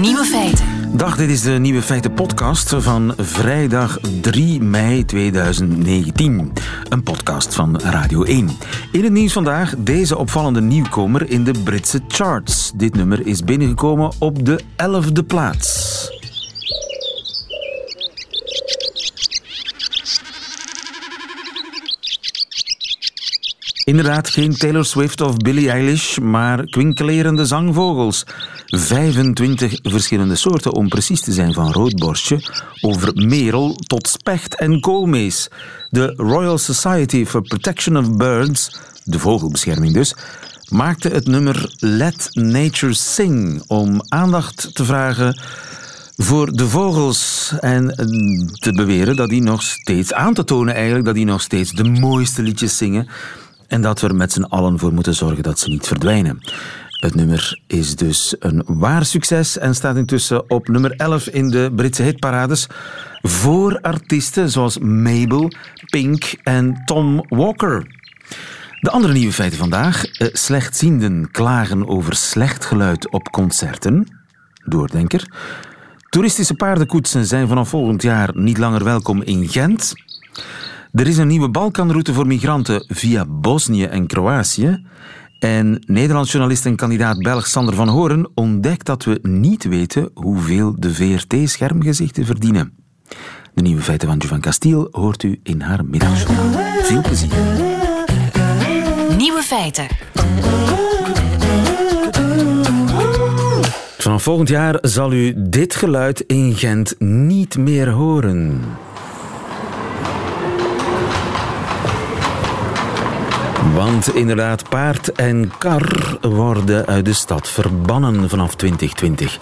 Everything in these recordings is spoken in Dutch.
Nieuwe feiten. Dag, dit is de Nieuwe Feiten podcast van vrijdag 3 mei 2019. Een podcast van Radio 1. In het nieuws vandaag deze opvallende nieuwkomer in de Britse charts. Dit nummer is binnengekomen op de 11e plaats. Inderdaad, geen Taylor Swift of Billie Eilish, maar kwinkelerende zangvogels. 25 verschillende soorten, om precies te zijn, van roodborstje, over merel tot specht en koolmees. De Royal Society for Protection of Birds, de vogelbescherming dus, maakte het nummer Let Nature Sing om aandacht te vragen voor de vogels en te beweren dat die nog steeds, aan te tonen eigenlijk, dat die nog steeds de mooiste liedjes zingen en dat we er met z'n allen voor moeten zorgen dat ze niet verdwijnen. Het nummer is dus een waar succes en staat intussen op nummer 11 in de Britse hitparades voor artiesten zoals Mabel, Pink en Tom Walker. De andere nieuwe feiten vandaag. Eh, slechtzienden klagen over slecht geluid op concerten. Doordenker. Toeristische paardenkoetsen zijn vanaf volgend jaar niet langer welkom in Gent. Er is een nieuwe Balkanroute voor migranten via Bosnië en Kroatië. En Nederlands journalist en kandidaat Belg Sander van Horen ontdekt dat we niet weten hoeveel de VRT-schermgezichten verdienen. De nieuwe feiten van Jovan Castiel hoort u in haar middagshow. Veel plezier. Nieuwe feiten. Vanaf volgend jaar zal u dit geluid in Gent niet meer horen. Want inderdaad, paard en kar worden uit de stad verbannen vanaf 2020.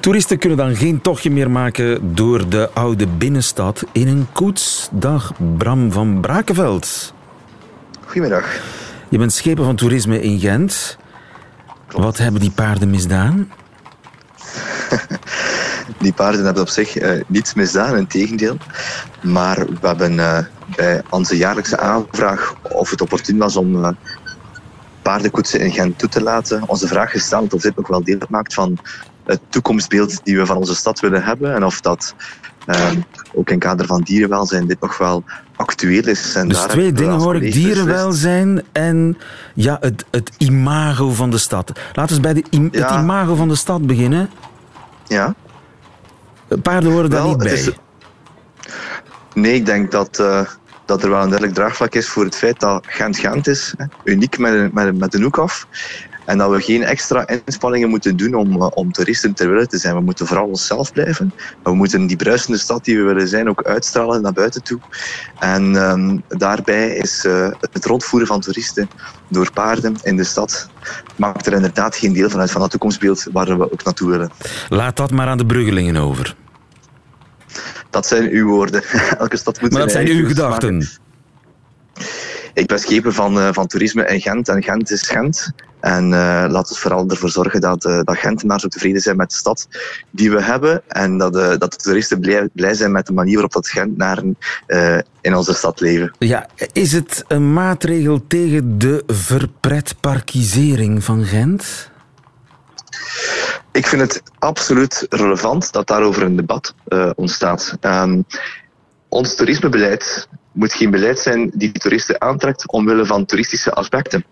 Toeristen kunnen dan geen tochtje meer maken door de oude binnenstad in een koets. Dag Bram van Brakenveld. Goedemiddag. Je bent schepen van toerisme in Gent. Wat hebben die paarden misdaan? die paarden hebben op zich uh, niets misdaan, in tegendeel. Maar we hebben uh, bij onze jaarlijkse aanvraag of het opportun was om uh, paardenkoetsen in Gent toe te laten, onze vraag gesteld of dit nog wel deel maakt van het toekomstbeeld die we van onze stad willen hebben en of dat ook in kader van dierenwelzijn dit nog wel actueel is. En dus daar twee dingen hoor ik, dierenwelzijn en ja, het, het imago van de stad. Laten we bij de im ja. het imago van de stad beginnen. Ja. Paarden horen daar niet bij. Is... Nee, ik denk dat, uh, dat er wel een duidelijk draagvlak is voor het feit dat Gent Gent is. Hè, uniek met een, met, met een hoek af. En dat we geen extra inspanningen moeten doen om, uh, om toeristen ter wille te zijn. We moeten vooral onszelf blijven. We moeten die bruisende stad die we willen zijn ook uitstralen naar buiten toe. En um, daarbij is uh, het rondvoeren van toeristen door paarden in de stad maakt er inderdaad geen deel van uit van dat toekomstbeeld waar we ook naartoe willen. Laat dat maar aan de bruggelingen over. Dat zijn uw woorden. Elke stad moet maar dat zijn uw gedachten. Ik ben schepen van, uh, van toerisme in Gent en Gent is Gent. En uh, laat het vooral ervoor zorgen dat, uh, dat Gentenaars ook tevreden zijn met de stad die we hebben. En dat, uh, dat de toeristen blij, blij zijn met de manier waarop dat Gentenaren in onze stad leven. Ja, is het een maatregel tegen de verpretparkisering van Gent? Ik vind het absoluut relevant dat daarover een debat ontstaat. Um, ons toerismebeleid moet geen beleid zijn die toeristen aantrekt omwille van toeristische aspecten.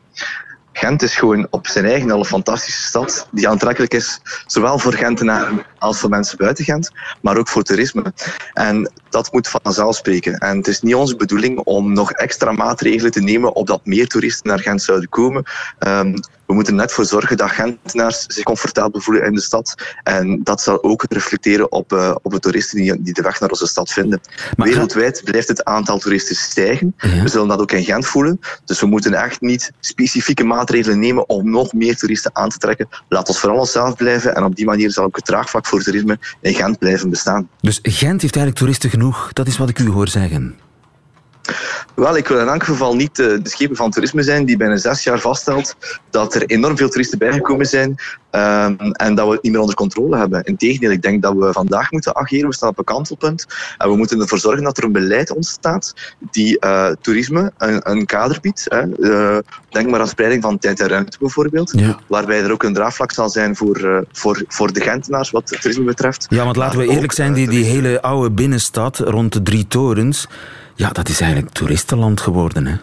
Gent is gewoon op zijn eigen al een fantastische stad die aantrekkelijk is, zowel voor Gentenaren als voor mensen buiten Gent, maar ook voor toerisme. En dat moet vanzelf spreken. En het is niet onze bedoeling om nog extra maatregelen te nemen opdat meer toeristen naar Gent zouden komen. Um, we moeten net voor zorgen dat Gentenaars zich comfortabel voelen in de stad. En dat zal ook reflecteren op, uh, op de toeristen die, die de weg naar onze stad vinden. Maar Wereldwijd blijft het aantal toeristen stijgen. Ja. We zullen dat ook in Gent voelen. Dus we moeten echt niet specifieke maatregelen nemen om nog meer toeristen aan te trekken. Laat ons vooral onszelf blijven. En op die manier zal ook het draagvlak voor toerisme in Gent blijven bestaan. Dus Gent heeft eigenlijk toeristen genoeg. Dat is wat ik u hoor zeggen. Wel, ik wil in elk geval niet de, de schepen van toerisme zijn die binnen zes jaar vaststelt dat er enorm veel toeristen bijgekomen zijn um, en dat we het niet meer onder controle hebben. Integendeel, ik denk dat we vandaag moeten ageren. We staan op een kantelpunt en we moeten ervoor zorgen dat er een beleid ontstaat die uh, toerisme een, een, kader biedt. Hè. Uh, denk maar aan spreiding van tijd en ruimte bijvoorbeeld, ja. waarbij er ook een draagvlak zal zijn voor, uh, voor, voor de Gentenaars wat toerisme betreft. Ja, want laten we eerlijk zijn, die, die hele oude binnenstad rond de drie torens ja, dat is eigenlijk toeristenland geworden, hè?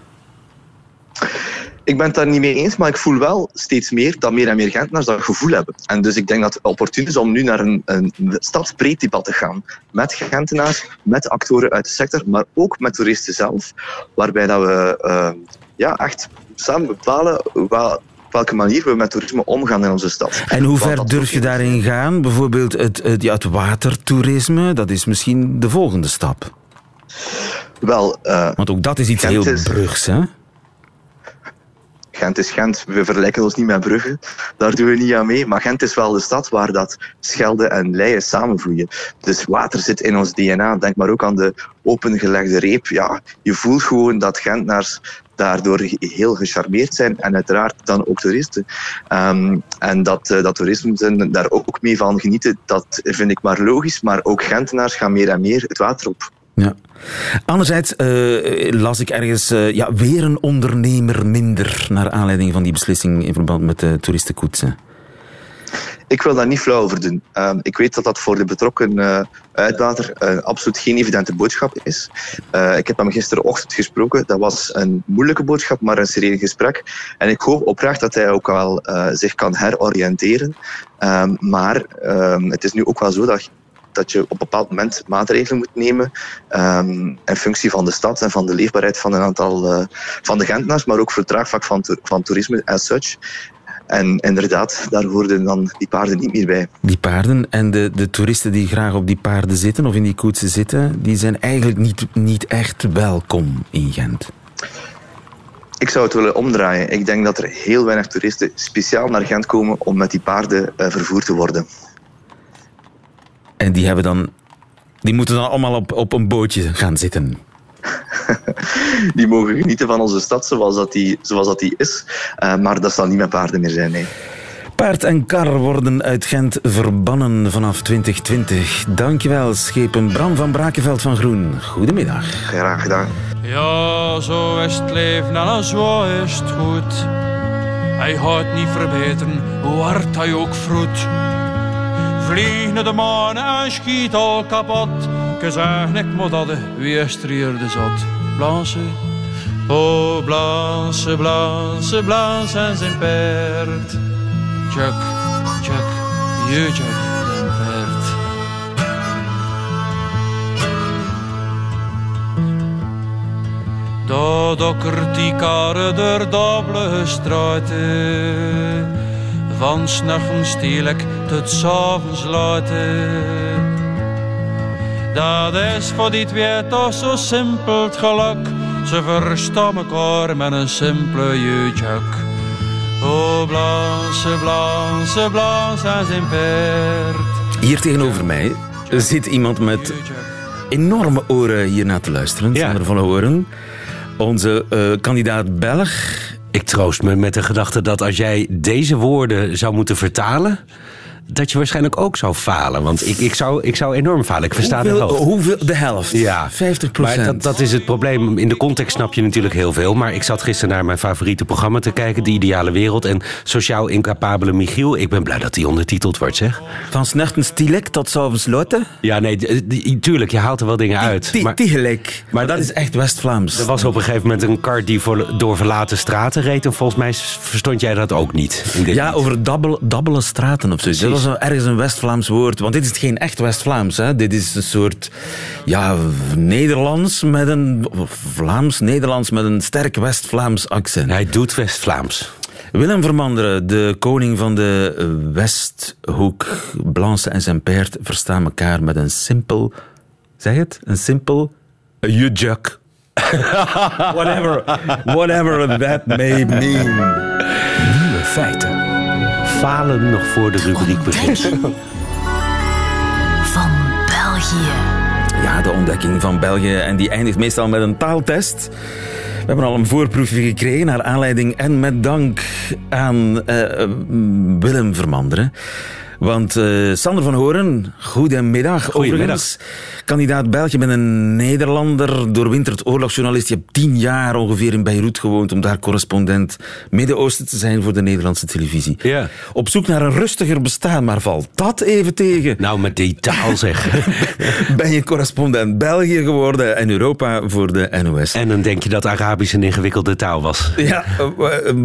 Ik ben het daar niet mee eens, maar ik voel wel steeds meer dat meer en meer Gentenaars dat gevoel hebben. En dus ik denk dat het opportun is om nu naar een, een stadsbreed debat te gaan. Met Gentenaars, met actoren uit de sector, maar ook met toeristen zelf. Waarbij dat we uh, ja, echt samen bepalen wat, op welke manier we met toerisme omgaan in onze stad. En hoe ver durf je daarin gaan? Bijvoorbeeld het, het, ja, het watertoerisme, dat is misschien de volgende stap. Wel, uh, Want ook dat is iets heel is, Brugs, hè? Gent is Gent. We vergelijken ons niet met Brugge. Daar doen we niet aan mee. Maar Gent is wel de stad waar dat Schelde en Leien samenvloeien. Dus water zit in ons DNA. Denk maar ook aan de opengelegde reep. Ja, je voelt gewoon dat Gentenaars daardoor heel gecharmeerd zijn en uiteraard dan ook toeristen. Um, en dat, uh, dat toeristen daar ook mee van genieten, dat vind ik maar logisch. Maar ook Gentenaars gaan meer en meer het water op. Ja. Anderzijds uh, las ik ergens uh, ja, weer een ondernemer minder naar aanleiding van die beslissing in verband met de toeristenkoetsen. Ik wil daar niet flauw over doen. Uh, ik weet dat dat voor de betrokken uh, uitbater absoluut geen evidente boodschap is. ik heb hem gisterenochtend gesproken. Dat was een moeilijke boodschap, maar een serieus gesprek. En ik hoop oprecht dat hij ook wel zich kan heroriënteren. Ehm, maar ehm, het is nu ook wel zo dat dat je op een bepaald moment maatregelen moet nemen um, in functie van de stad en van de leefbaarheid van een aantal uh, van de Gentenaars, maar ook voor het van, van toerisme as such. En inderdaad, daar hoorden dan die paarden niet meer bij. Die paarden en de, de toeristen die graag op die paarden zitten of in die koetsen zitten, die zijn eigenlijk niet, niet echt welkom in Gent. Ik zou het willen omdraaien. Ik denk dat er heel weinig toeristen speciaal naar Gent komen om met die paarden uh, vervoerd te worden. En die, hebben dan, die moeten dan allemaal op, op een bootje gaan zitten. die mogen genieten van onze stad zoals dat die, zoals dat die is. Uh, maar dat zal niet met paarden meer zijn, nee. Paard en kar worden uit Gent verbannen vanaf 2020. Dankjewel, schepen Bram van Brakenveld van Groen. Goedemiddag. Graag gedaan. Ja, zo is het leven en zo is het goed. Hij gaat niet verbeteren, hoe hard hij ook vroet. Vlieg naar de maan en schiet al kapot. Gezegd ik moet dat de weerstrierde zat. Blanche, oh Blanche, Blanche, Blanche en zijn paard. Chuck, Chuck, je paard. Dat dokkert die karre door dobbele straten van s'nachten stil ik tot s'avonds laten. Dat is voor die twee toch zo simpel het geluk. Ze verstaan elkaar met een simpele jeutjak. Oh, Blanche, Blanche, Blanche en zijn paard. Hier tegenover mij zit iemand met enorme oren hier naar te luisteren. Ja. Sander van Horen. Onze uh, kandidaat Belg ik troost me met de gedachte dat als jij deze woorden zou moeten vertalen dat je waarschijnlijk ook zou falen. Want ik, ik, zou, ik zou enorm falen. Ik versta hoeveel, de helft. Hoeveel? De helft? Ja. 50 procent. Maar dat, dat is het probleem. In de context snap je natuurlijk heel veel. Maar ik zat gisteren naar mijn favoriete programma te kijken. De Ideale Wereld. En Sociaal Incapabele Michiel. Ik ben blij dat die ondertiteld wordt, zeg. Van Snechten Stilek tot s'avonds Lotte? Ja, nee, tuurlijk. Je haalt er wel dingen uit. Tegelijk. Maar dat is echt West-Vlaams. Er was op een gegeven moment een kar die door verlaten straten reed. En volgens mij verstond jij dat ook niet. ja, over dabbele straten of zo. Dat was ergens een West West-Vlaams woord. Want dit is geen echt West-Vlaams. Dit is een soort ja, Nederlands met een... Vlaams-Nederlands met een sterk West-Vlaams accent. Hij doet West-Vlaams. Willem Vermanderen, de koning van de Westhoek, Blanche en zijn paard verstaan elkaar met een simpel... Zeg het? Een simpel... Jujuk. whatever, whatever that may mean. Nieuwe feiten falen nog voor de rubriek begint. Van België. Ja, de ontdekking van België. En die eindigt meestal met een taaltest. We hebben al een voorproefje gekregen naar aanleiding en met dank aan uh, Willem Vermanderen. Want uh, Sander van Horen, goedemiddag. Goedemiddag. Kandidaat België met een Nederlander, doorwinterd oorlogsjournalist. Je hebt tien jaar ongeveer in Beirut gewoond om daar correspondent Midden-Oosten te zijn voor de Nederlandse televisie. Ja. Op zoek naar een rustiger bestaan, maar valt dat even tegen? Nou, met die taal zeg. ben je correspondent België geworden en Europa voor de NOS. En dan denk je dat Arabisch een ingewikkelde taal was. Ja,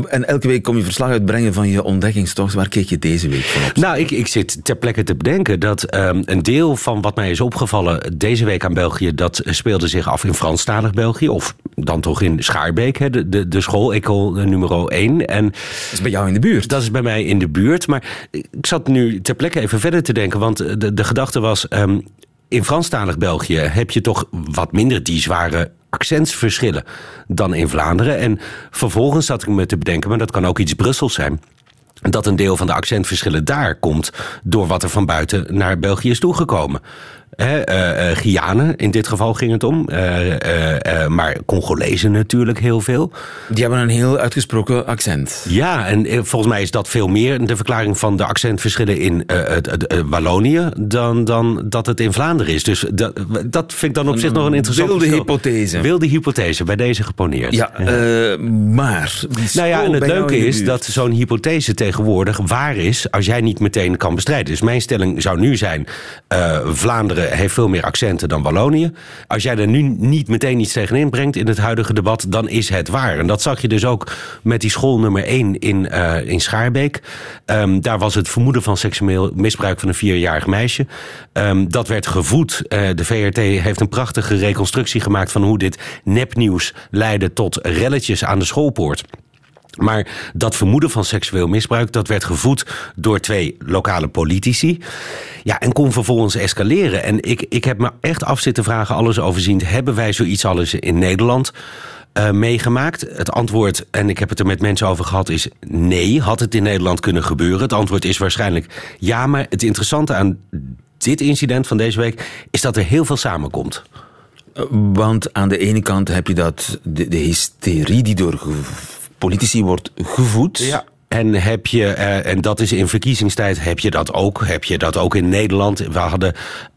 en elke week kom je verslag uitbrengen van je ontdekkingstocht. Waar keek je deze week van op? Nou, ik, ik zit ter plekke te bedenken dat um, een deel van wat mij is opgevallen deze week aan België, dat speelde zich af in Franstalig België. Of dan toch in Schaarbeek, hè, de, de, de school, Ecole nummer 1. En dat is bij jou in de buurt? Dat is bij mij in de buurt. Maar ik zat nu ter plekke even verder te denken, want de, de gedachte was... Um, in Franstalig België heb je toch wat minder die zware accentsverschillen dan in Vlaanderen. En vervolgens zat ik me te bedenken, maar dat kan ook iets Brussels zijn dat een deel van de accentverschillen daar komt door wat er van buiten naar België is toegekomen. He, uh, uh, Guyane, in dit geval ging het om. Uh, maar Congolezen natuurlijk heel veel. Die hebben een heel uitgesproken accent. Ja, en volgens mij is dat veel meer de verklaring van de accentverschillen in Wallonië... Dan, dan dat het in Vlaanderen is. Dus dat, dat vind ik dan op zich nog een interessante Wilde hypothese. Wilde hypothese, bij deze geponeerd. Ja, maar... Nou ja, en het leuke is dat zo'n hypothese tegenwoordig waar is... als jij niet meteen kan bestrijden. Dus mijn stelling zou nu zijn... Vlaanderen heeft veel meer accenten dan Wallonië. Als jij er nu niet meteen iets tegenin brengt in het huidige debat, dan is het waar. En dat zag je dus ook met die school nummer 1 in, uh, in Schaarbeek. Um, daar was het vermoeden van seksueel misbruik van een vierjarig meisje. Um, dat werd gevoed. Uh, de VRT heeft een prachtige reconstructie gemaakt van hoe dit nepnieuws leidde tot relletjes aan de schoolpoort. Maar dat vermoeden van seksueel misbruik, dat werd gevoed door twee lokale politici. Ja, en kon vervolgens escaleren. En ik, ik heb me echt af zitten vragen, alles overziend, hebben wij zoiets alles in Nederland? Uh, meegemaakt? Het antwoord, en ik heb het er met mensen over gehad, is nee. Had het in Nederland kunnen gebeuren? Het antwoord is waarschijnlijk ja. Maar het interessante aan dit incident van deze week is dat er heel veel samenkomt. Want aan de ene kant heb je dat, de, de hysterie die door politici wordt gevoed. En heb je, uh, en dat is in verkiezingstijd, heb je dat ook. Heb je dat ook in Nederland. We hadden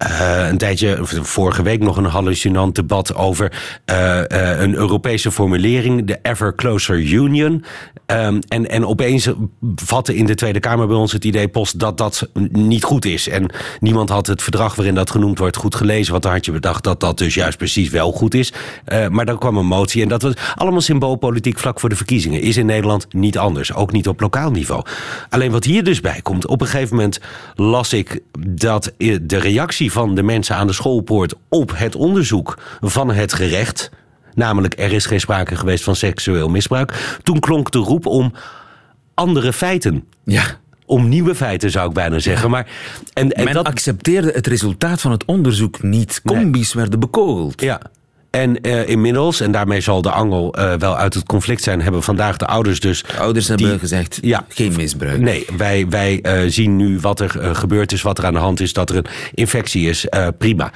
uh, een tijdje, vorige week nog een hallucinant debat over uh, een Europese formulering, de Ever Closer Union. Um, en, en opeens vatte in de Tweede Kamer bij ons het idee post dat dat niet goed is. En niemand had het verdrag waarin dat genoemd wordt goed gelezen. Want dan had je bedacht dat dat dus juist precies wel goed is. maar dan kwam een motie en dat was allemaal symboolpolitiek vlak voor de verkiezingen. Is in Nederland niet anders. Ook niet op lokaal niveau. Alleen wat hier dus bij komt, op een gegeven moment las ik dat de reactie van de mensen aan de schoolpoort op het onderzoek van het gerecht, namelijk er is geen sprake geweest van seksueel misbruik, toen klonk de roep om andere feiten. Ja om nieuwe feiten, zou ik bijna zeggen. Maar, en, en Men dat... accepteerde het resultaat van het onderzoek niet. Combi's werden bekogeld. Ja, en uh, inmiddels, en daarmee zal de angel uh, wel uit het conflict zijn, hebben vandaag de ouders dus. De ouders hebben gezegd: ja, geen misbruik. Nee, wij, wij uh, zien nu wat er gebeurd is, wat er aan de hand is, dat er een infectie is. prima.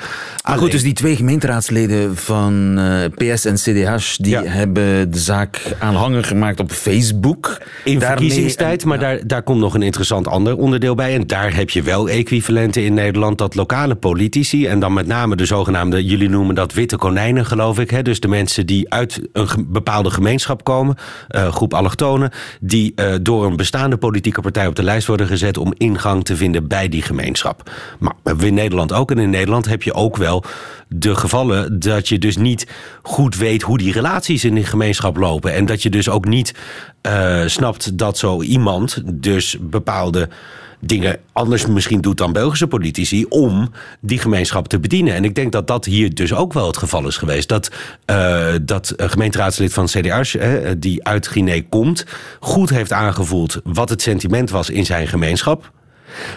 Maar goed, dus die twee gemeenteraadsleden van PS en CDH, die ja. hebben de zaak aanhanger gemaakt op Facebook. In Daarmee, verkiezingstijd, maar ja. daar, daar komt nog een interessant ander onderdeel bij. En daar heb je wel equivalenten in Nederland, dat lokale politici, en dan met name de zogenaamde, jullie noemen dat witte konijnen geloof ik. Hè? Dus de mensen die uit een bepaalde gemeenschap komen, uh, groep allochtonen, die uh, door een bestaande politieke partij op de lijst worden gezet om ingang te vinden bij die gemeenschap. Maar we in Nederland ook. En in Nederland heb je ook wel de gevallen dat je dus niet goed weet hoe die relaties in die gemeenschap lopen. En dat je dus ook niet snapt dat zo iemand dus bepaalde dingen anders misschien doet dan Belgische politici om die gemeenschap te bedienen. En ik denk dat dat hier dus ook wel het geval is geweest. Dat, uh, dat gemeenteraadslid van CDA's, uh, die uit Guinea komt, goed heeft aangevoeld wat het sentiment was in zijn gemeenschap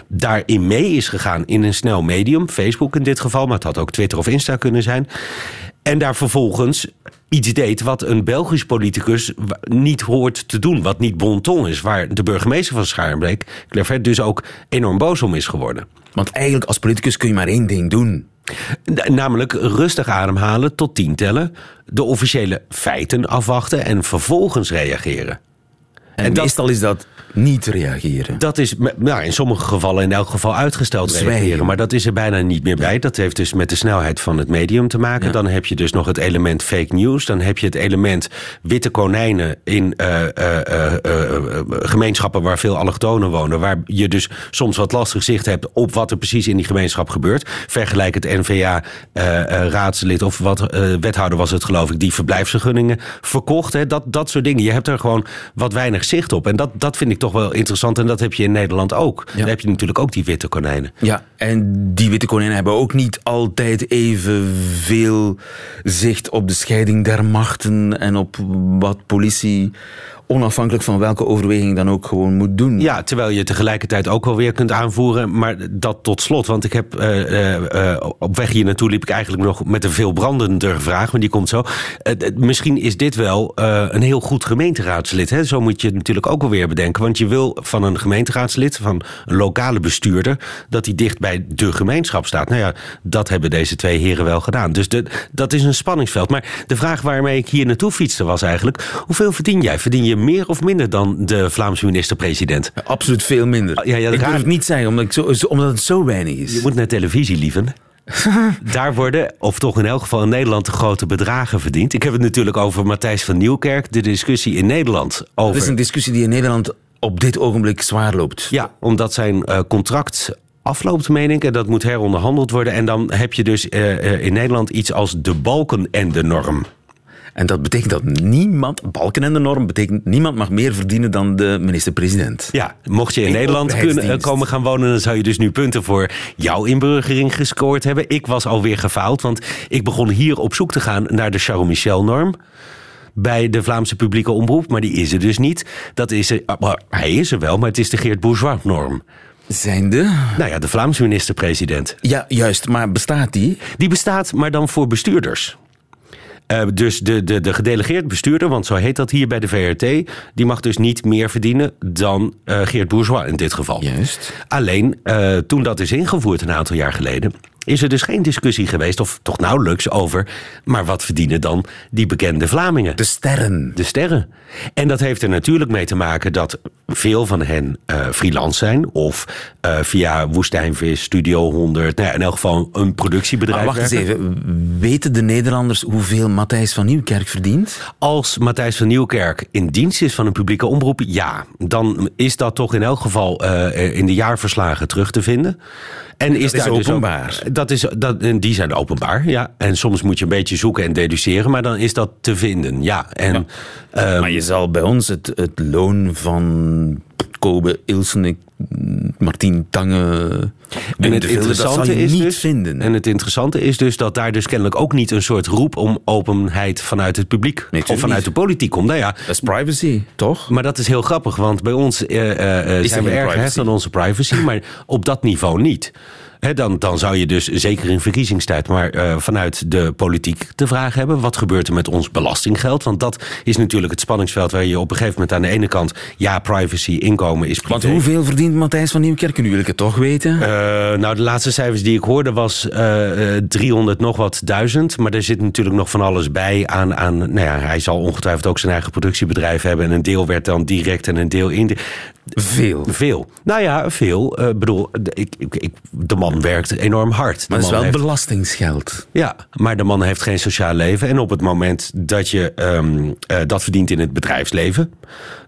daarin mee is gegaan in een snel medium, Facebook in dit geval, maar het had ook Twitter of Insta kunnen zijn. En daar vervolgens iets deed wat een Belgisch politicus niet hoort te doen. Wat niet bon ton is. Waar de burgemeester van Schaarbeek, Clevert, dus ook enorm boos om is geworden. Want eigenlijk als politicus kun je maar één ding doen. Namelijk rustig ademhalen tot tien tellen, de officiële feiten afwachten en vervolgens reageren. En, En dat- meestal is dat niet reageren. Dat is nou, in sommige gevallen in elk geval uitgesteld Zwijgen. reageren. Maar dat is er bijna niet meer bij. Dat heeft dus met de snelheid van het medium te maken. Ja. Dan heb je dus nog het element fake news. Dan heb je het element witte konijnen in eh, eh, eh, gemeenschappen waar veel allochtonen wonen. Waar je dus soms wat lastig zicht hebt op wat er precies in die gemeenschap gebeurt. Vergelijk het NVA-raadslid of wat wethouder was het geloof ik, die verblijfsvergunningen verkocht. Hè. Dat, dat soort dingen. Je hebt er gewoon wat weinig zicht op. En dat, dat vind ik toch wel interessant. En dat heb je in Nederland ook. Ja. Dan heb je natuurlijk ook die witte konijnen. Ja, en die witte konijnen hebben ook niet altijd evenveel zicht op de scheiding der machten en op wat politie onafhankelijk van welke overweging dan ook gewoon moet doen. Ja, terwijl je tegelijkertijd ook wel weer kunt aanvoeren. Maar dat tot slot, want ik heb eh, eh, eh, op weg hier naartoe liep ik eigenlijk nog met een veel brandender vraag, maar die komt zo. Misschien is dit wel een heel goed gemeenteraadslid. Hè? Zo moet je het natuurlijk ook wel weer bedenken. Want je wil van een gemeenteraadslid, van een lokale bestuurder, dat hij dicht bij de gemeenschap staat. Nou ja, dat hebben deze twee heren wel gedaan. Dus de, dat is een spanningsveld. Maar de vraag waarmee ik hier naartoe fietste was eigenlijk: hoeveel verdien jij? Verdien je meer of minder dan de Vlaamse minister-president? Absoluut veel minder. Ja, ja, ik raar- durf het niet zeggen, omdat, ik zo, omdat het zo weinig is. Je moet naar televisie, lieven. Daar worden, of toch in elk geval in Nederland, de grote bedragen verdiend. Ik heb het natuurlijk over Matthijs van Nieuwkerk. De discussie in Nederland over... Dat is een discussie die in Nederland op dit ogenblik zwaar loopt. Ja, omdat zijn eh, contract afloopt, meen ik. En dat moet heronderhandeld worden. En dan heb je dus eh, eh, in Nederland iets als de balken en de norm. En dat betekent dat niemand, balken en de norm, betekent niemand mag meer verdienen dan de minister-president. Ja, mocht je in In Nederland kunnen, komen gaan wonen... dan zou je dus nu punten voor jouw inburgering gescoord hebben. Ik was alweer gefaald, want ik begon hier op zoek te gaan... naar de Charles Michel-norm bij de Vlaamse publieke omroep. Maar die is er dus niet. Dat is er, ah, maar hij is er wel, maar het is de Geert Bourgeois-norm. Zijnde? Nou ja, de Vlaamse minister-president. Ja, juist. Maar bestaat die? Die bestaat, maar dan voor bestuurders. Eh, dus de, de, de gedelegeerd bestuurder, want zo heet dat hier bij de VRT... die mag dus niet meer verdienen dan eh, Geert Bourgeois in dit geval. Juist. Alleen, eh, toen dat is ingevoerd een aantal jaar geleden... is er dus geen discussie geweest, of toch nauwelijks, over... maar wat verdienen dan die bekende Vlamingen? De sterren. de sterren. En dat heeft er natuurlijk mee te maken dat veel van hen eh, freelance zijn. Of eh, via Woestijnvis, Studio 100, nou ja, in elk geval een productiebedrijf. Maar wacht eens even. Weten de Nederlanders hoeveel Matthijs van Nieuwkerk verdient? Als Matthijs van Nieuwkerk in dienst is van een publieke omroep, ja. Dan is dat toch in elk geval eh, in de jaarverslagen terug te vinden. En is, is daar dus ook- openbaar. dat is, dat, en die zijn openbaar, ja. En soms moet je een beetje zoeken en deduceren, maar dan is dat te vinden, ja. En ehm, maar je zal bij ons het, het loon van Kobe Ilsen, Martien Tange, En het Vilde, interessante is niet dus, vinden. En het interessante is dus dat daar dus kennelijk ook niet een soort roep om openheid vanuit het publiek of vanuit niet. de politiek komt. Nou ja, dat is privacy, toch? maar dat is heel grappig, want bij ons eh, eh, eh, zijn we erg privacy? hecht aan onze privacy, maar op dat niveau niet. Dan, dan zou je dus, zeker in verkiezingstijd, maar eh, vanuit de politiek de vraag hebben: wat gebeurt er met ons belastinggeld? Want dat is natuurlijk het spanningsveld waar je op een gegeven moment aan de ene kant, ja, privacy, inkomen is Want hoeveel verdient Matthijs van Nieuwkerk? Nu wil ik het toch weten. Eh, nou, de laatste cijfers die ik hoorde was eh, eh, 300 nog wat duizend. Maar er zit natuurlijk nog van alles bij aan... aan nou ja, hij zal ongetwijfeld ook zijn eigen productiebedrijf hebben. En een deel werd dan direct en een deel in. Veel. Veel. Nou ja, veel. Ik bedoel, ik, ik, ik- de man werkt enorm hard. De Maar het is man wel heeft- belastingsgeld. ja, maar de man heeft geen sociaal leven. En op het moment dat je ehm, eh, dat verdient in het bedrijfsleven,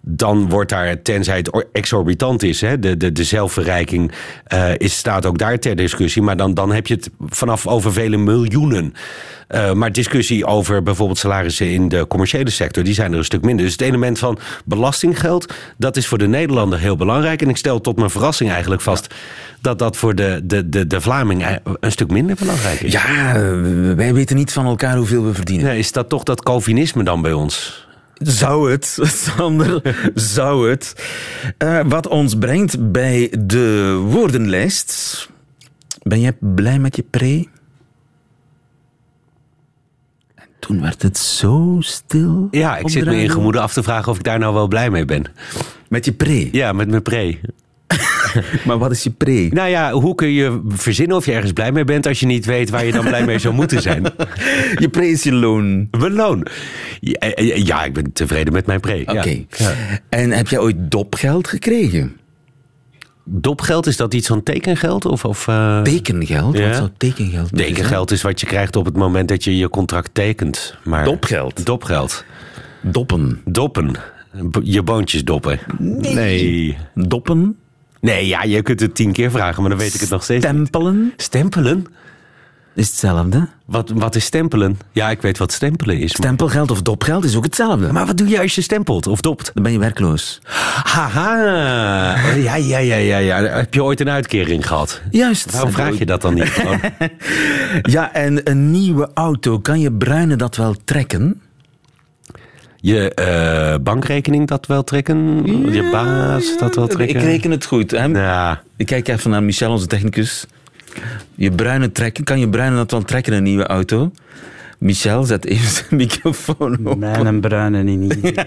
dan wordt daar, tenzij het or- exorbitant is, hè, de, de, de zelfverrijking eh, is, staat ook daar ter discussie. Maar dan, dan heb je het vanaf over vele miljoenen. Eh, maar discussie over bijvoorbeeld salarissen in de commerciële sector, die zijn er een stuk minder. Dus het element van belastinggeld, dat is voor de Nederlander heel belangrijk. En ik stel tot mijn verrassing eigenlijk vast dat dat voor de, de, de, de Vlaming eh, een stuk minder belangrijk is. Ja, wij weten niet van elkaar hoeveel we verdienen. Nee, is dat toch dat Calvinisme dan bij ons? Zou het, Sander, zou het. Eh, wat ons brengt bij de woordenlijst. Ben jij blij met je pre? En toen werd het zo stil. Ja, ik zit me in radio. gemoeden af te vragen of ik daar nou wel blij mee ben. Met je pre? Ja, met mijn pre. Maar wat is je pre? Nou ja, hoe kun je verzinnen of je ergens blij mee bent als je niet weet waar je dan blij mee zou moeten zijn? Je pre is je loon. Mijn loon. Ja, eh, ja, ik ben tevreden met mijn pre. ja. Oké. En heb jij ooit dopgeld gekregen? Dopgeld, is dat iets van tekengeld? Of, of, eh, Tekengeld? Ja. Wat zou tekengeld Tekengeld is wat je krijgt op het moment dat je je contract tekent. Maar Dopgeld? Dopgeld. Doppen. Doppen. Je boontjes doppen. Nee. Doppen? Nee, ja, je kunt het tien keer vragen, maar dan weet ik het nog steeds. niet. Stempelen? Stempelen? Is hetzelfde. Wat, wat is stempelen? Ja, ik weet wat stempelen is. maar- Stempelgeld of dopgeld is ook hetzelfde. Maar wat doe je als je stempelt of dopt? dan ben je werkloos. Haha. Ja, ja, ja, ja, ja. Heb je ooit een uitkering gehad? Juist. Waarom vraag je dat dan niet? Ja, en een nieuwe auto, kan je bruine dat wel trekken? Je eh, bankrekening dat wel trekken? Je baas dat wel trekken? Ik reken het goed. Hè? Ja. Ik kijk even naar Michel, onze technicus. Je bruine trekken, kan je bruine dat wel trekken, een nieuwe auto? Michel, zet even zijn microfoon op. Mijn bruine niet.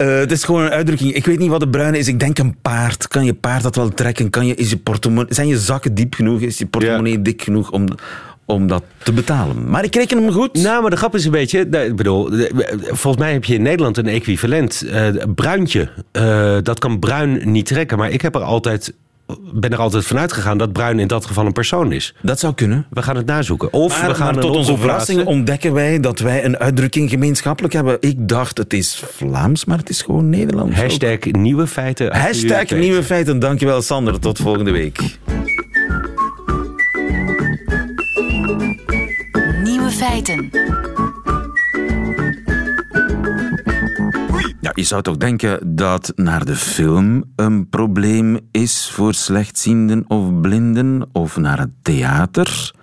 Eh, het is gewoon een uitdrukking. Ik weet niet wat de bruine is. Ik denk een paard. Kan je paard dat wel trekken? Kan je, is je portemonnee, zijn je zakken diep genoeg? Is je portemonnee dik genoeg om, om dat te betalen? Maar ik reken hem goed. Nou, maar de grap is een beetje... nou, Ik bedoel, volgens mij heb je in Nederland een equivalent. eh bruintje. Eh, dat kan bruin niet trekken. Maar ik heb er altijd, ben er altijd vanuit gegaan dat bruin in dat geval een persoon is. dat zou kunnen. We gaan het nazoeken. Of Maar, we gaan tot onze verrassing ontdekken wij dat wij een uitdrukking gemeenschappelijk hebben. Ik dacht het is Vlaams, maar het is gewoon Nederlands. ook. Hashtag nieuwe feiten. Hashtag nieuwe feiten. Dankjewel Sander. Tot volgende week. Feiten. Ja, je zou toch denken dat naar de film een probleem is voor slechtzienden of blinden of naar het theater.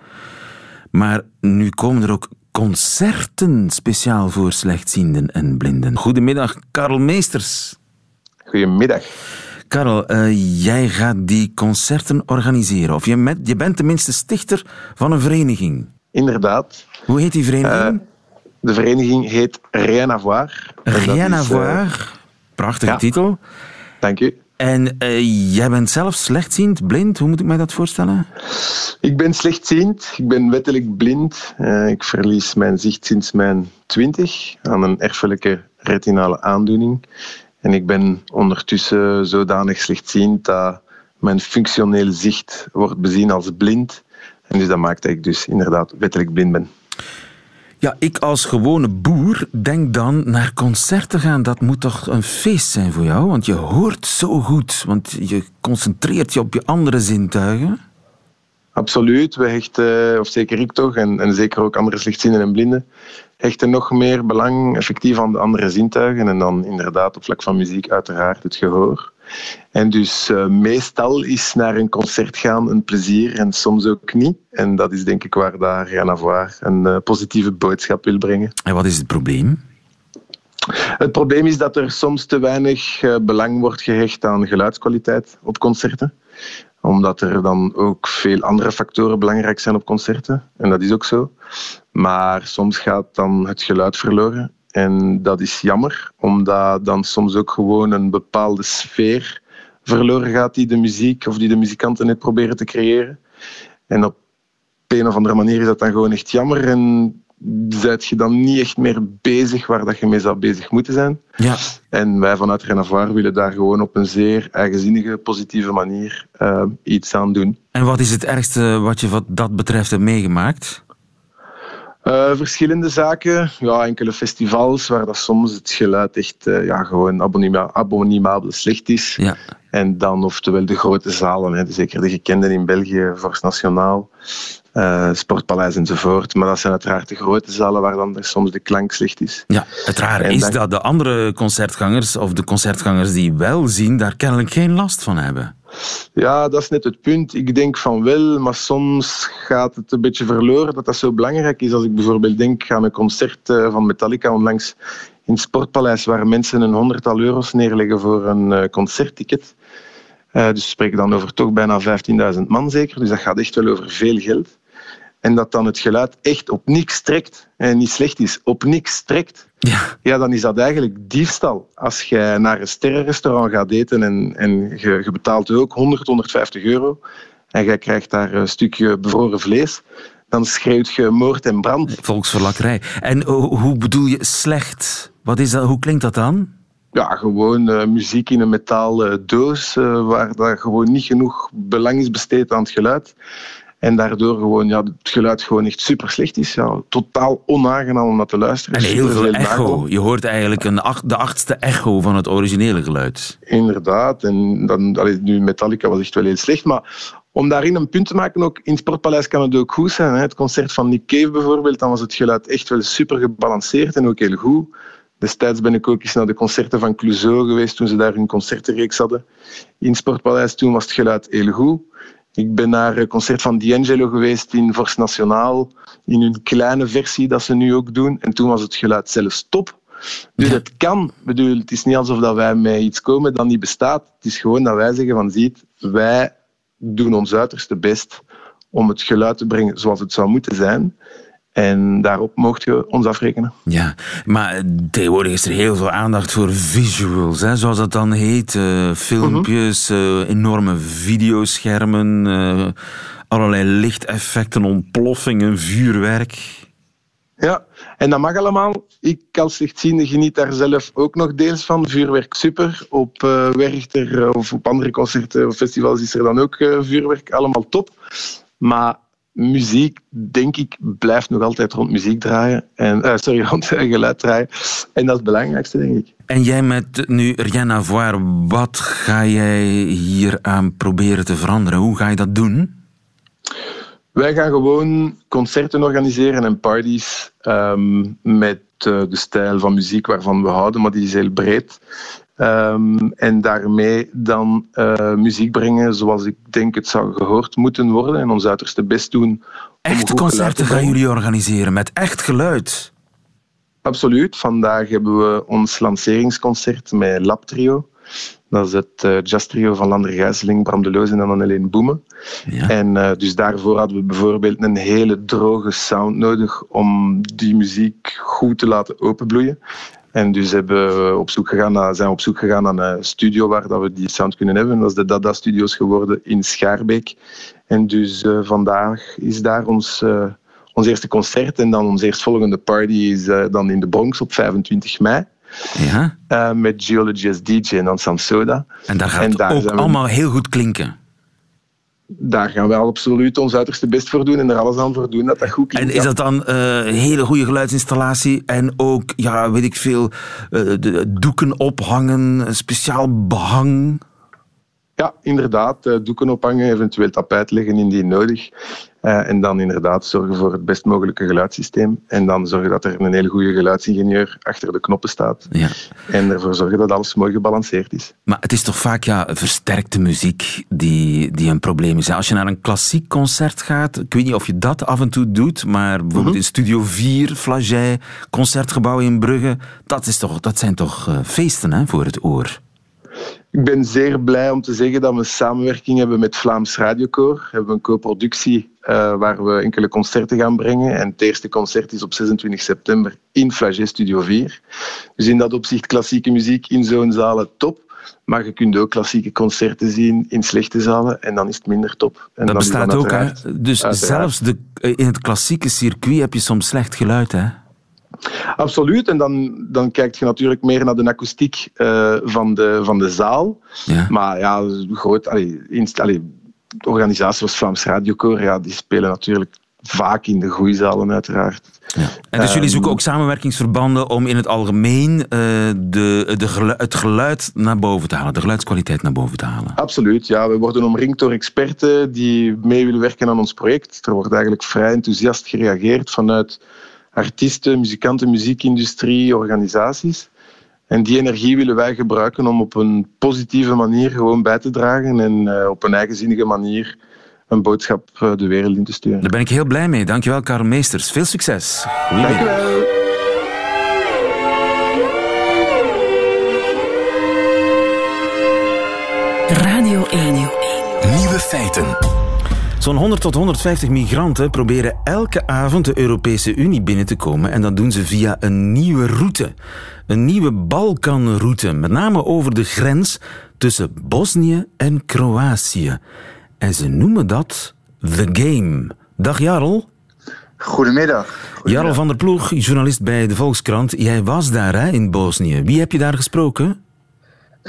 Maar nu komen er ook concerten speciaal voor slechtzienden en blinden. Goedemiddag, Karel Meesters. Goedemiddag. Karel, eh, jij gaat die concerten organiseren. Of je, met, je bent tenminste stichter van een vereniging. Inderdaad. Hoe heet die vereniging? Eh, de vereniging heet Rien à voir. En dat Rien à is, eh, voir. Prachtige ja. titel. dank u. En eh, jij bent zelf slechtziend, blind. Hoe moet ik mij dat voorstellen? Ik ben slechtziend. Ik ben wettelijk blind. Ik verlies mijn zicht sinds mijn twintig aan een erfelijke retinale aandoening. En ik ben ondertussen zodanig slechtziend dat mijn functionele zicht wordt bezien als blind. En dus dat maakt dat ik dus inderdaad wettelijk blind ben. Ja, ik als gewone boer denk dan naar concerten gaan. Dat moet toch een feest zijn voor jou? Want je hoort zo goed. Want je concentreert je op je andere zintuigen. Absoluut. We hechten, of zeker ik toch, en, en zeker ook andere slechtzienden en blinden, hechten nog meer belang effectief aan de andere zintuigen. En dan inderdaad op vlak van muziek uiteraard het gehoor. En dus eh, meestal is naar een concert gaan een plezier en soms ook niet. En dat is denk ik waar daar Rien à voir een eh, positieve boodschap wil brengen. En wat is het probleem? Het probleem is dat er soms te weinig eh, belang wordt gehecht aan geluidskwaliteit op concerten omdat er dan ook veel andere factoren belangrijk zijn op concerten. En dat is ook zo. Maar soms gaat dan het geluid verloren. En dat is jammer, omdat dan soms ook gewoon een bepaalde sfeer verloren gaat die de muziek of die de muzikanten net proberen te creëren. En op een of andere manier is dat dan gewoon echt jammer. En zijt je dan niet echt meer bezig waar dat je mee zou bezig moeten zijn. Ja, En wij vanuit Renavoir willen daar gewoon op een zeer eigenzinnige, positieve manier eh, iets aan doen. en wat is het ergste wat je wat dat betreft hebt meegemaakt? Eh, verschillende zaken, ja, enkele festivals waar dat soms het geluid echt eh, ja, gewoon slecht is. Ja. En dan oftewel de grote zalen, hè, zeker de gekende in België, Force Nationaal, eh, Sportpaleis enzovoort. Maar dat zijn uiteraard de grote zalen waar dan soms de klank slecht is. Ja, het rare En is dan- dat de andere concertgangers, of de concertgangers die wel zien, daar kennelijk geen last van hebben. Ja, dat is net het punt. Ik denk van wel, maar soms gaat het een beetje verloren dat dat zo belangrijk is. Als ik bijvoorbeeld denk aan een concert eh, van Metallica onlangs in het Sportpaleis, waar mensen een honderdtal euro's neerleggen voor een eh, concertticket. Eh, dus we spreken dan over toch bijna 15.000 man zeker, dus dat gaat echt wel over veel geld. En dat dan het geluid echt op niks trekt en niet slecht is, op niks trekt, Ja. ja, dan is dat eigenlijk diefstal. Als je naar een sterrenrestaurant gaat eten en, en je, je betaalt ook 100, 150 euro en jij krijgt daar een stukje bevroren vlees, dan schreeuwt je moord en brand. Volksverlakkerij. En ho- hoe bedoel je slecht? Wat is dat? Hoe klinkt dat dan? Ja, gewoon eh, muziek in een metalen doos, eh, waar daar gewoon niet genoeg belang is besteed aan het geluid. En daardoor gewoon, ja, het geluid gewoon echt super slecht is. Ja, totaal onaangenaam om naar te luisteren. En heel veel echo. Je hoort eigenlijk een acht, de achtste echo van het originele geluid. Inderdaad. En dan, allee, nu Metallica was echt wel heel slecht. Maar om daarin een punt te maken, ook in het Sportpaleis kan het ook goed zijn. Hè. Het concert van Nick Cave bijvoorbeeld, dan was het geluid echt wel super gebalanceerd en ook heel goed. Destijds ben ik ook eens naar de concerten van Clouseau geweest toen ze daar hun concertenreeks hadden. In het Sportpaleis toen was het geluid heel goed. Ik ben naar een concert van D'Angelo geweest in Vorst Nationaal, in hun kleine versie dat ze nu ook doen. En toen was het geluid zelfs top. Dus het kan. Bedoel, het is niet alsof dat wij met iets komen dat niet bestaat. Het is gewoon dat wij zeggen van ziet, wij doen ons uiterste best om het geluid te brengen zoals het zou moeten zijn. En daarop mocht je ons afrekenen. Ja, maar tegenwoordig is er heel veel aandacht voor visuals, hè, zoals dat dan heet. Eh, filmpjes, eh, enorme videoschermen, eh, allerlei lichteffecten, ontploffingen, vuurwerk. Ja, en dat mag allemaal. Ik als slechtziende geniet daar zelf ook nog deels van. Vuurwerk super. Op eh, Werchter of op andere concerten of festivals is er dan ook vuurwerk. Allemaal top. Maar muziek, denk ik, blijft nog altijd rond muziek draaien. En, eh, sorry, rond geluid draaien. En dat is het belangrijkste, denk ik. En jij met nu Rien à voir, wat ga jij hier aan proberen te veranderen? Hoe ga je dat doen? Wij gaan gewoon concerten organiseren en parties ehm, met eh, de stijl van muziek waarvan we houden, maar die is heel breed. Ehm, en daarmee dan eh, muziek brengen zoals ik denk het zou gehoord moeten worden en ons uiterste best doen. om Echte concerten gaan jullie organiseren met echt geluid. Absoluut. Vandaag hebben we ons lanceringsconcert met Lab Trio. Dat is het eh jazz trio van Lander Gijsseling, Bram de Loos en dan Helene Boemen. Ja. En eh, dus daarvoor hadden we bijvoorbeeld een hele droge sound nodig om die muziek goed te laten openbloeien. En dus hebben we op zoek gegaan naar, zijn we op zoek gegaan naar een studio waar dat we die sound kunnen hebben. Dat is de Dada Studios geworden in Schaarbeek. En dus eh, vandaag is daar ons, eh, ons eerste concert. En dan onze eerstvolgende party is eh, dan in de Bronx op 25 mei. Ja? met Geology als DJ en dan Sam Soda. En daar gaat En het ook we- allemaal heel goed klinken. Daar gaan wij absoluut ons uiterste best voor doen en er alles aan voor doen dat dat goed klinkt. En is dat dan eh, een hele goede geluidsinstallatie en ook, ja, weet ik veel, eh, de doeken ophangen, speciaal behang? Ja, inderdaad. eh, Doeken ophangen, eventueel tapijt leggen indien nodig. Eh, en dan inderdaad zorgen voor het best mogelijke geluidssysteem. En dan zorgen dat er een hele goede geluidsingenieur achter de knoppen staat. Ja. En ervoor zorgen dat alles mooi gebalanceerd is. Maar het is toch vaak ja, versterkte muziek die, die een probleem is. Als je naar een klassiek concert gaat, ik weet niet of je dat af en toe doet, maar bijvoorbeeld in Studio 4, Flagey, Concertgebouw in Brugge, dat, is toch, dat zijn toch eh, feesten hè, voor het oor? Ik ben zeer blij om te zeggen dat we samenwerking hebben met Vlaams Radiokoor. We hebben een co-productie eh, waar we enkele concerten gaan brengen. En het eerste concert is op 26 september in Flagey Studio 4. Dus in dat opzicht klassieke muziek in zo'n zalen top. Maar je kunt ook klassieke concerten zien in slechte zalen en dan is het minder top. En Dat bestaat ook, hè? Dus uiteraard. zelfs de, eh, in het klassieke circuit heb je soms slecht geluid, hè? Absoluut. En dan, dan kijk je natuurlijk meer naar de akoestiek eh, van, de, van de zaal. Ja. Maar ja, groot, allee, inst, allee, organisaties zoals Vlaams Radiokoor, ja, die spelen natuurlijk vaak in de goede zalen, uiteraard. Ja. En dus jullie zoeken ook samenwerkingsverbanden om in het algemeen eh, de, de gelu- het geluid naar boven te halen, de geluidskwaliteit naar boven te halen. Absoluut, ja. We worden omringd door experten die mee willen werken aan ons project. Er wordt eigenlijk vrij enthousiast gereageerd vanuit artiesten, muzikanten, muziekindustrie, organisaties. En die energie willen wij gebruiken om op een positieve manier gewoon bij te dragen en eh, op een eigenzinnige manier een boodschap eh, de wereld in te sturen. Daar ben ik heel blij mee. Dankjewel, Karel Meesters. Veel succes. Radio 1. Nieuwe feiten. Zo'n 100 tot 150 migranten proberen elke avond de Europese Unie binnen te komen en dat doen ze via een nieuwe route. Een nieuwe Balkanroute, met name over de grens tussen Bosnië en Kroatië. En ze noemen dat The Game. Dag Jarl. Goedemiddag. Jarl van der Ploeg, journalist bij de Volkskrant. Jij was daar hè, in Bosnië. Wie heb je daar gesproken?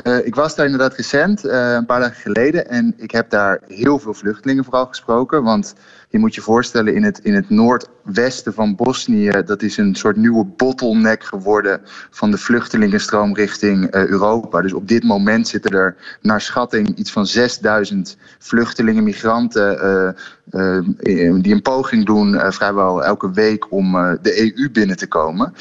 Uh, ik was daar inderdaad recent, uh, een paar dagen geleden. En ik heb daar heel veel vluchtelingen vooral gesproken. Want je moet je voorstellen, in het, in het noordwesten van Bosnië, dat is een soort nieuwe bottleneck geworden van de vluchtelingenstroom richting uh, Europa. Dus op dit moment zitten er naar schatting iets van 6000 vluchtelingen, migranten, uh, uh, die een poging doen vrijwel elke week om de EU binnen te komen.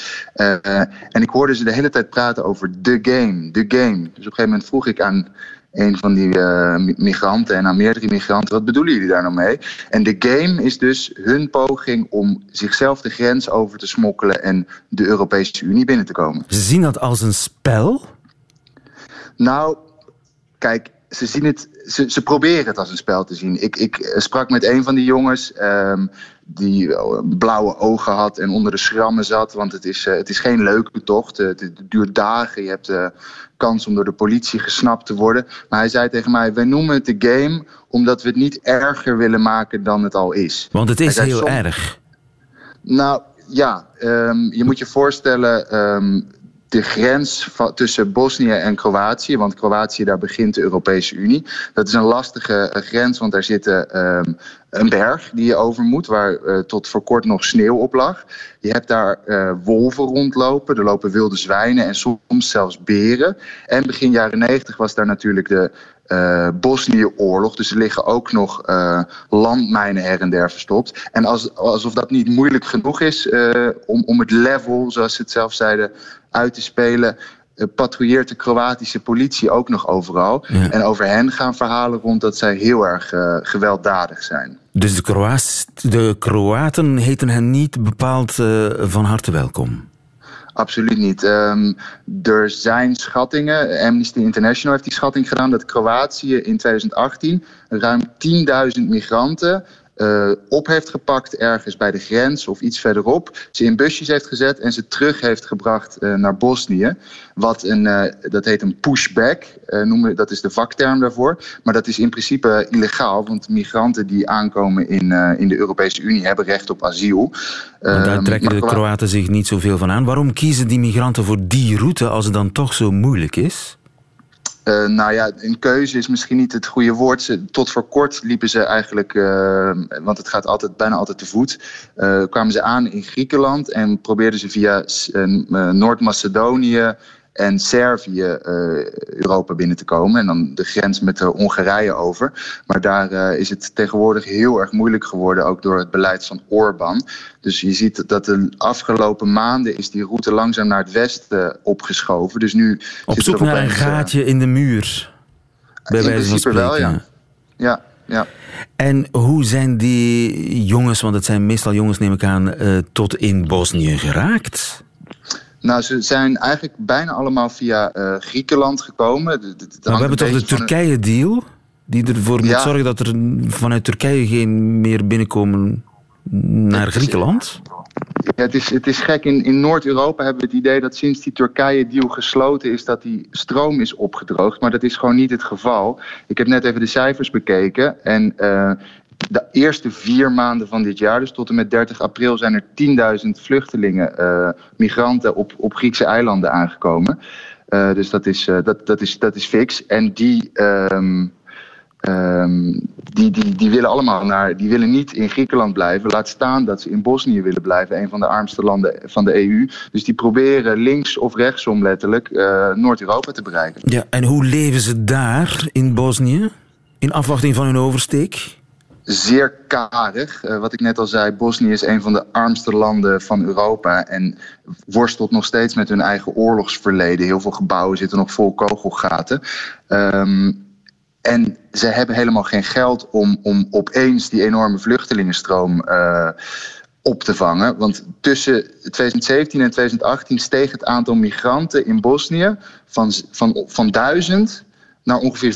en ik hoorde ze de hele tijd praten over the game, the game. Dus op een gegeven moment vroeg ik aan een van die uh, migranten en aan meerdere migranten. Wat bedoelen jullie daar nou mee? En de game is dus hun poging om zichzelf de grens over te smokkelen en de Europese Unie binnen te komen. Ze zien dat als een spel? Nou, kijk, ze, zien het, ze, ze proberen het als een spel te zien. Ik, ik sprak met een van die jongens um, die blauwe ogen had en onder de schrammen zat. Want het is, uh, het is geen leuke tocht. Het, het duurt dagen. Je hebt uh, kans om door de politie gesnapt te worden. Maar hij zei tegen mij: Wij noemen het de game omdat we het niet erger willen maken dan het al is. Want het is heel erg. Nou ja, um, je moet je voorstellen. Um, de grens tussen Bosnië en Kroatië, want Kroatië, daar begint de Europese Unie. Dat is een lastige grens, want daar zit um, een berg die je over moet, waar uh, tot voor kort nog sneeuw op lag. Je hebt daar uh, wolven rondlopen, er lopen wilde zwijnen en soms zelfs beren. En begin jaren negentig was daar natuurlijk de uh, Bosnië-oorlog. Dus er liggen ook nog landmijnen her en der verstopt. En als, alsof dat niet moeilijk genoeg is om, om het level, zoals ze het zelf zeiden, uit te spelen. Patrouilleert de Kroatische politie ook nog overal. Ja. En over hen gaan verhalen rond dat zij heel erg gewelddadig zijn. Dus de, Kroaat, de Kroaten heten hen niet bepaald van harte welkom? Absoluut niet. Um, er zijn schattingen. Amnesty International heeft die schatting gedaan dat Kroatië in 2018 ruim 10.000 migranten uh, op heeft gepakt ergens bij de grens of iets verderop. Ze in busjes heeft gezet en ze terug heeft gebracht uh, naar Bosnië. Wat een, uh, dat heet een pushback, noemen, dat is de vakterm daarvoor. Maar dat is in principe illegaal, want migranten die aankomen in, in de Europese Unie hebben recht op asiel. Daar trekken de Kroaten zich niet zoveel van aan. Waarom kiezen die migranten voor die route als het dan toch zo moeilijk is? Uh, nou ja, een keuze is misschien niet het goede woord. Tot voor kort liepen ze eigenlijk, uh, want het gaat altijd, bijna altijd te voet, uh, kwamen ze aan in Griekenland en probeerden ze via Noord-Macedonië en Servië uh, Europa binnen te komen. En dan de grens met uh, Hongarije over. Maar daar uh, is het tegenwoordig heel erg moeilijk geworden, ook door het beleid van Orbán. Dus je ziet dat de afgelopen maanden is die route langzaam naar het westen opgeschoven. Dus nu Op zoek naar een gaatje in de muur. Bij wijze van spreken. Wel, ja. ja. Ja. En hoe zijn die jongens, want het zijn meestal jongens neem ik aan, tot in Bosnië geraakt? Nou, ze zijn eigenlijk bijna allemaal via uh, Griekenland gekomen. De, de, maar we hebben toch de Turkije-deal? Die ervoor moet zorgen dat er vanuit Turkije geen meer binnenkomen naar Griekenland? Ja, het, is, het is gek. In, in Noord-Europa hebben we het idee dat sinds die Turkije-deal gesloten is, dat die stroom is opgedroogd. Maar dat is gewoon niet het geval. Ik heb net even de cijfers bekeken. En uh, de eerste vier maanden van dit jaar, dus tot en met 30 april, zijn er 10.000 vluchtelingen, uh, migranten op, op Griekse eilanden aangekomen. Uh, dus dat is, uh, dat, dat, is, dat is fix. En die, um, um, die, die, die willen allemaal naar, die willen niet in Griekenland blijven. Laat staan dat ze in Bosnië willen blijven, een van de armste landen van de EU. Dus die proberen links of rechtsom letterlijk Noord-Europa te bereiken. Ja, en hoe leven ze daar in Bosnië? In afwachting van hun oversteek? Zeer karig. Uh, wat ik net al zei, Bosnië is een van de armste landen van Europa en worstelt nog steeds met hun eigen oorlogsverleden. Heel veel gebouwen zitten nog vol kogelgaten. Um, en ze hebben helemaal geen geld om, om opeens die enorme vluchtelingenstroom uh, op te vangen. Want tussen 2017 en 2018 steeg het aantal migranten in Bosnië van, van, van duizend naar ongeveer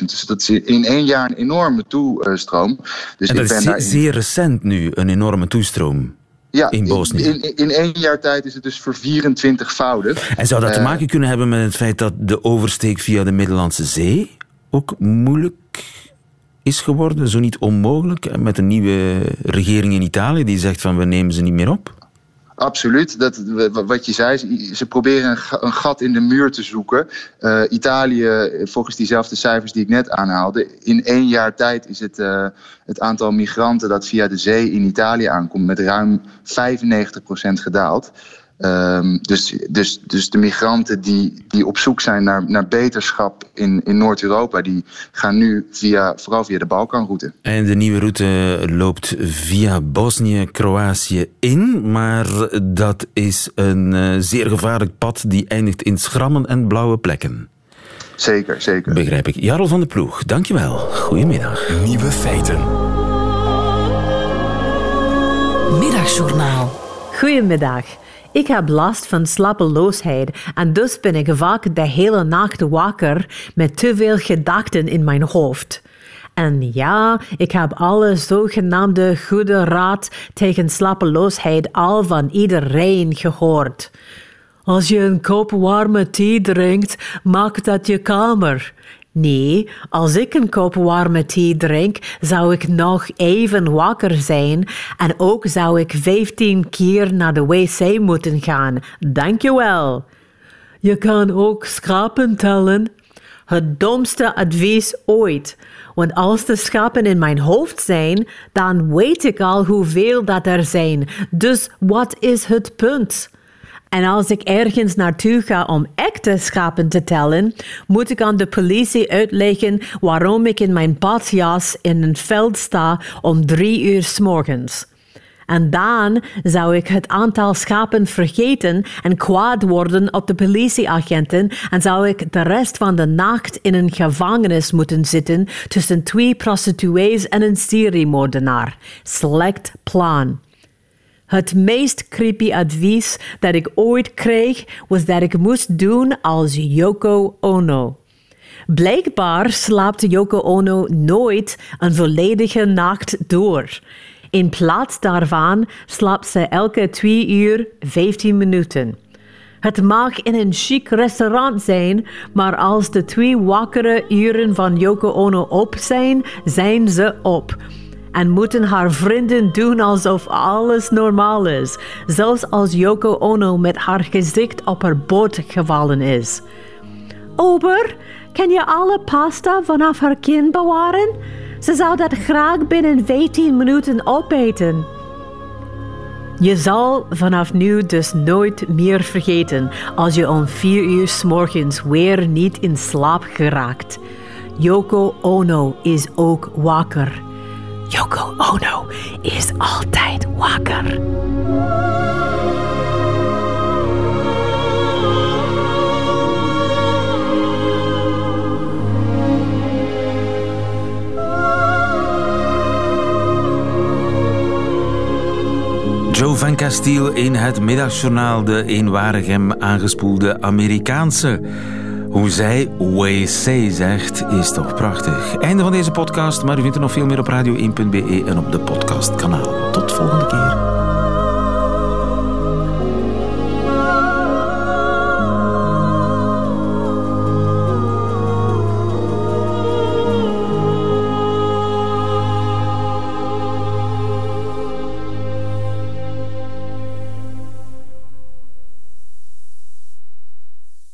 24.000. Dus dat is in één jaar een enorme toestroom. Dus en dat ik ben is zeer, recent nu, een enorme toestroom. ja, in Bosnië. In, in, in één jaar tijd is het dus voor 24voudig. En zou dat te Eh, maken kunnen hebben met het feit dat de oversteek via de Middellandse Zee ook moeilijk is geworden, zo niet onmogelijk, met een nieuwe regering in Italië die zegt van we nemen ze niet meer op? Absoluut. Dat, wat je zei, ze- proberen een gat in de muur te zoeken. Eh, Italië, volgens diezelfde cijfers die ik net aanhaalde, in één jaar tijd is het, eh, het aantal migranten dat via de zee in Italië aankomt met ruim 95% gedaald. Ehm, dus, dus, dus de migranten die, die op zoek zijn naar, naar beterschap in, in Noord-Europa, die gaan nu via, vooral via de Balkanroute. En de nieuwe route loopt via Bosnië, Kroatië in, maar dat is een eh, zeer gevaarlijk pad die eindigt in schrammen en blauwe plekken. Zeker, zeker. Begrijp ik. Jarl van de Ploeg, dankjewel. Goedemiddag. Nieuwe feiten. Middagjournaal. Goedemiddag. Ik heb last van slapeloosheid en dus ben ik vaak de hele nacht wakker met te veel gedachten in mijn hoofd. En ja, ik heb alle zogenaamde goede raad tegen slapeloosheid al van iedereen gehoord. Als je een kop warme thee drinkt, maakt dat je kalmer. Nee, als ik een kop warme thee drink, zou ik nog even wakker zijn en ook zou ik 15 keer naar de wc moeten gaan. Dankjewel. Je kan ook schapen tellen. Het domste advies ooit. Want als de schapen in mijn hoofd zijn, dan weet ik al hoeveel dat er zijn. Dus wat is het punt? En als ik ergens naartoe ga om echte schapen te tellen, moet ik aan de politie uitleggen waarom ik in mijn badjas in een veld sta om drie uur s morgens. En dan zou ik het aantal schapen vergeten en kwaad worden op de politieagenten en zou ik de rest van de nacht in een gevangenis moeten zitten tussen twee prostituees en een seriemoordenaar. Slecht plan. Het meest creepy advies dat ik ooit kreeg was dat ik moest doen als Yoko Ono. Blijkbaar slaapt Yoko Ono nooit een volledige nacht door. In plaats daarvan slaapt ze elke 2 uur 15 minuten. Het mag in een chic restaurant zijn, maar als de twee wakkere uren van Yoko Ono op zijn, zijn ze op. En moeten haar vrienden doen alsof alles normaal is, zelfs als Yoko Ono met haar gezicht op haar boot gevallen is. Ober, kan je alle pasta vanaf haar kin bewaren? Ze zou dat graag binnen 15 minuten opeten. Je zal vanaf nu dus nooit meer vergeten als je om 4 uur s morgens weer niet in slaap geraakt. Yoko Ono is ook wakker. Yoko Ono is altijd wakker. Joe van Castiel in het middagjournaal, de eenwarig hem aangespoelde Amerikaanse. Hoe zij WC zegt, is toch prachtig. Einde van deze podcast, maar u vindt er nog veel meer op radio1.be en op de podcastkanaal. Tot volgende keer.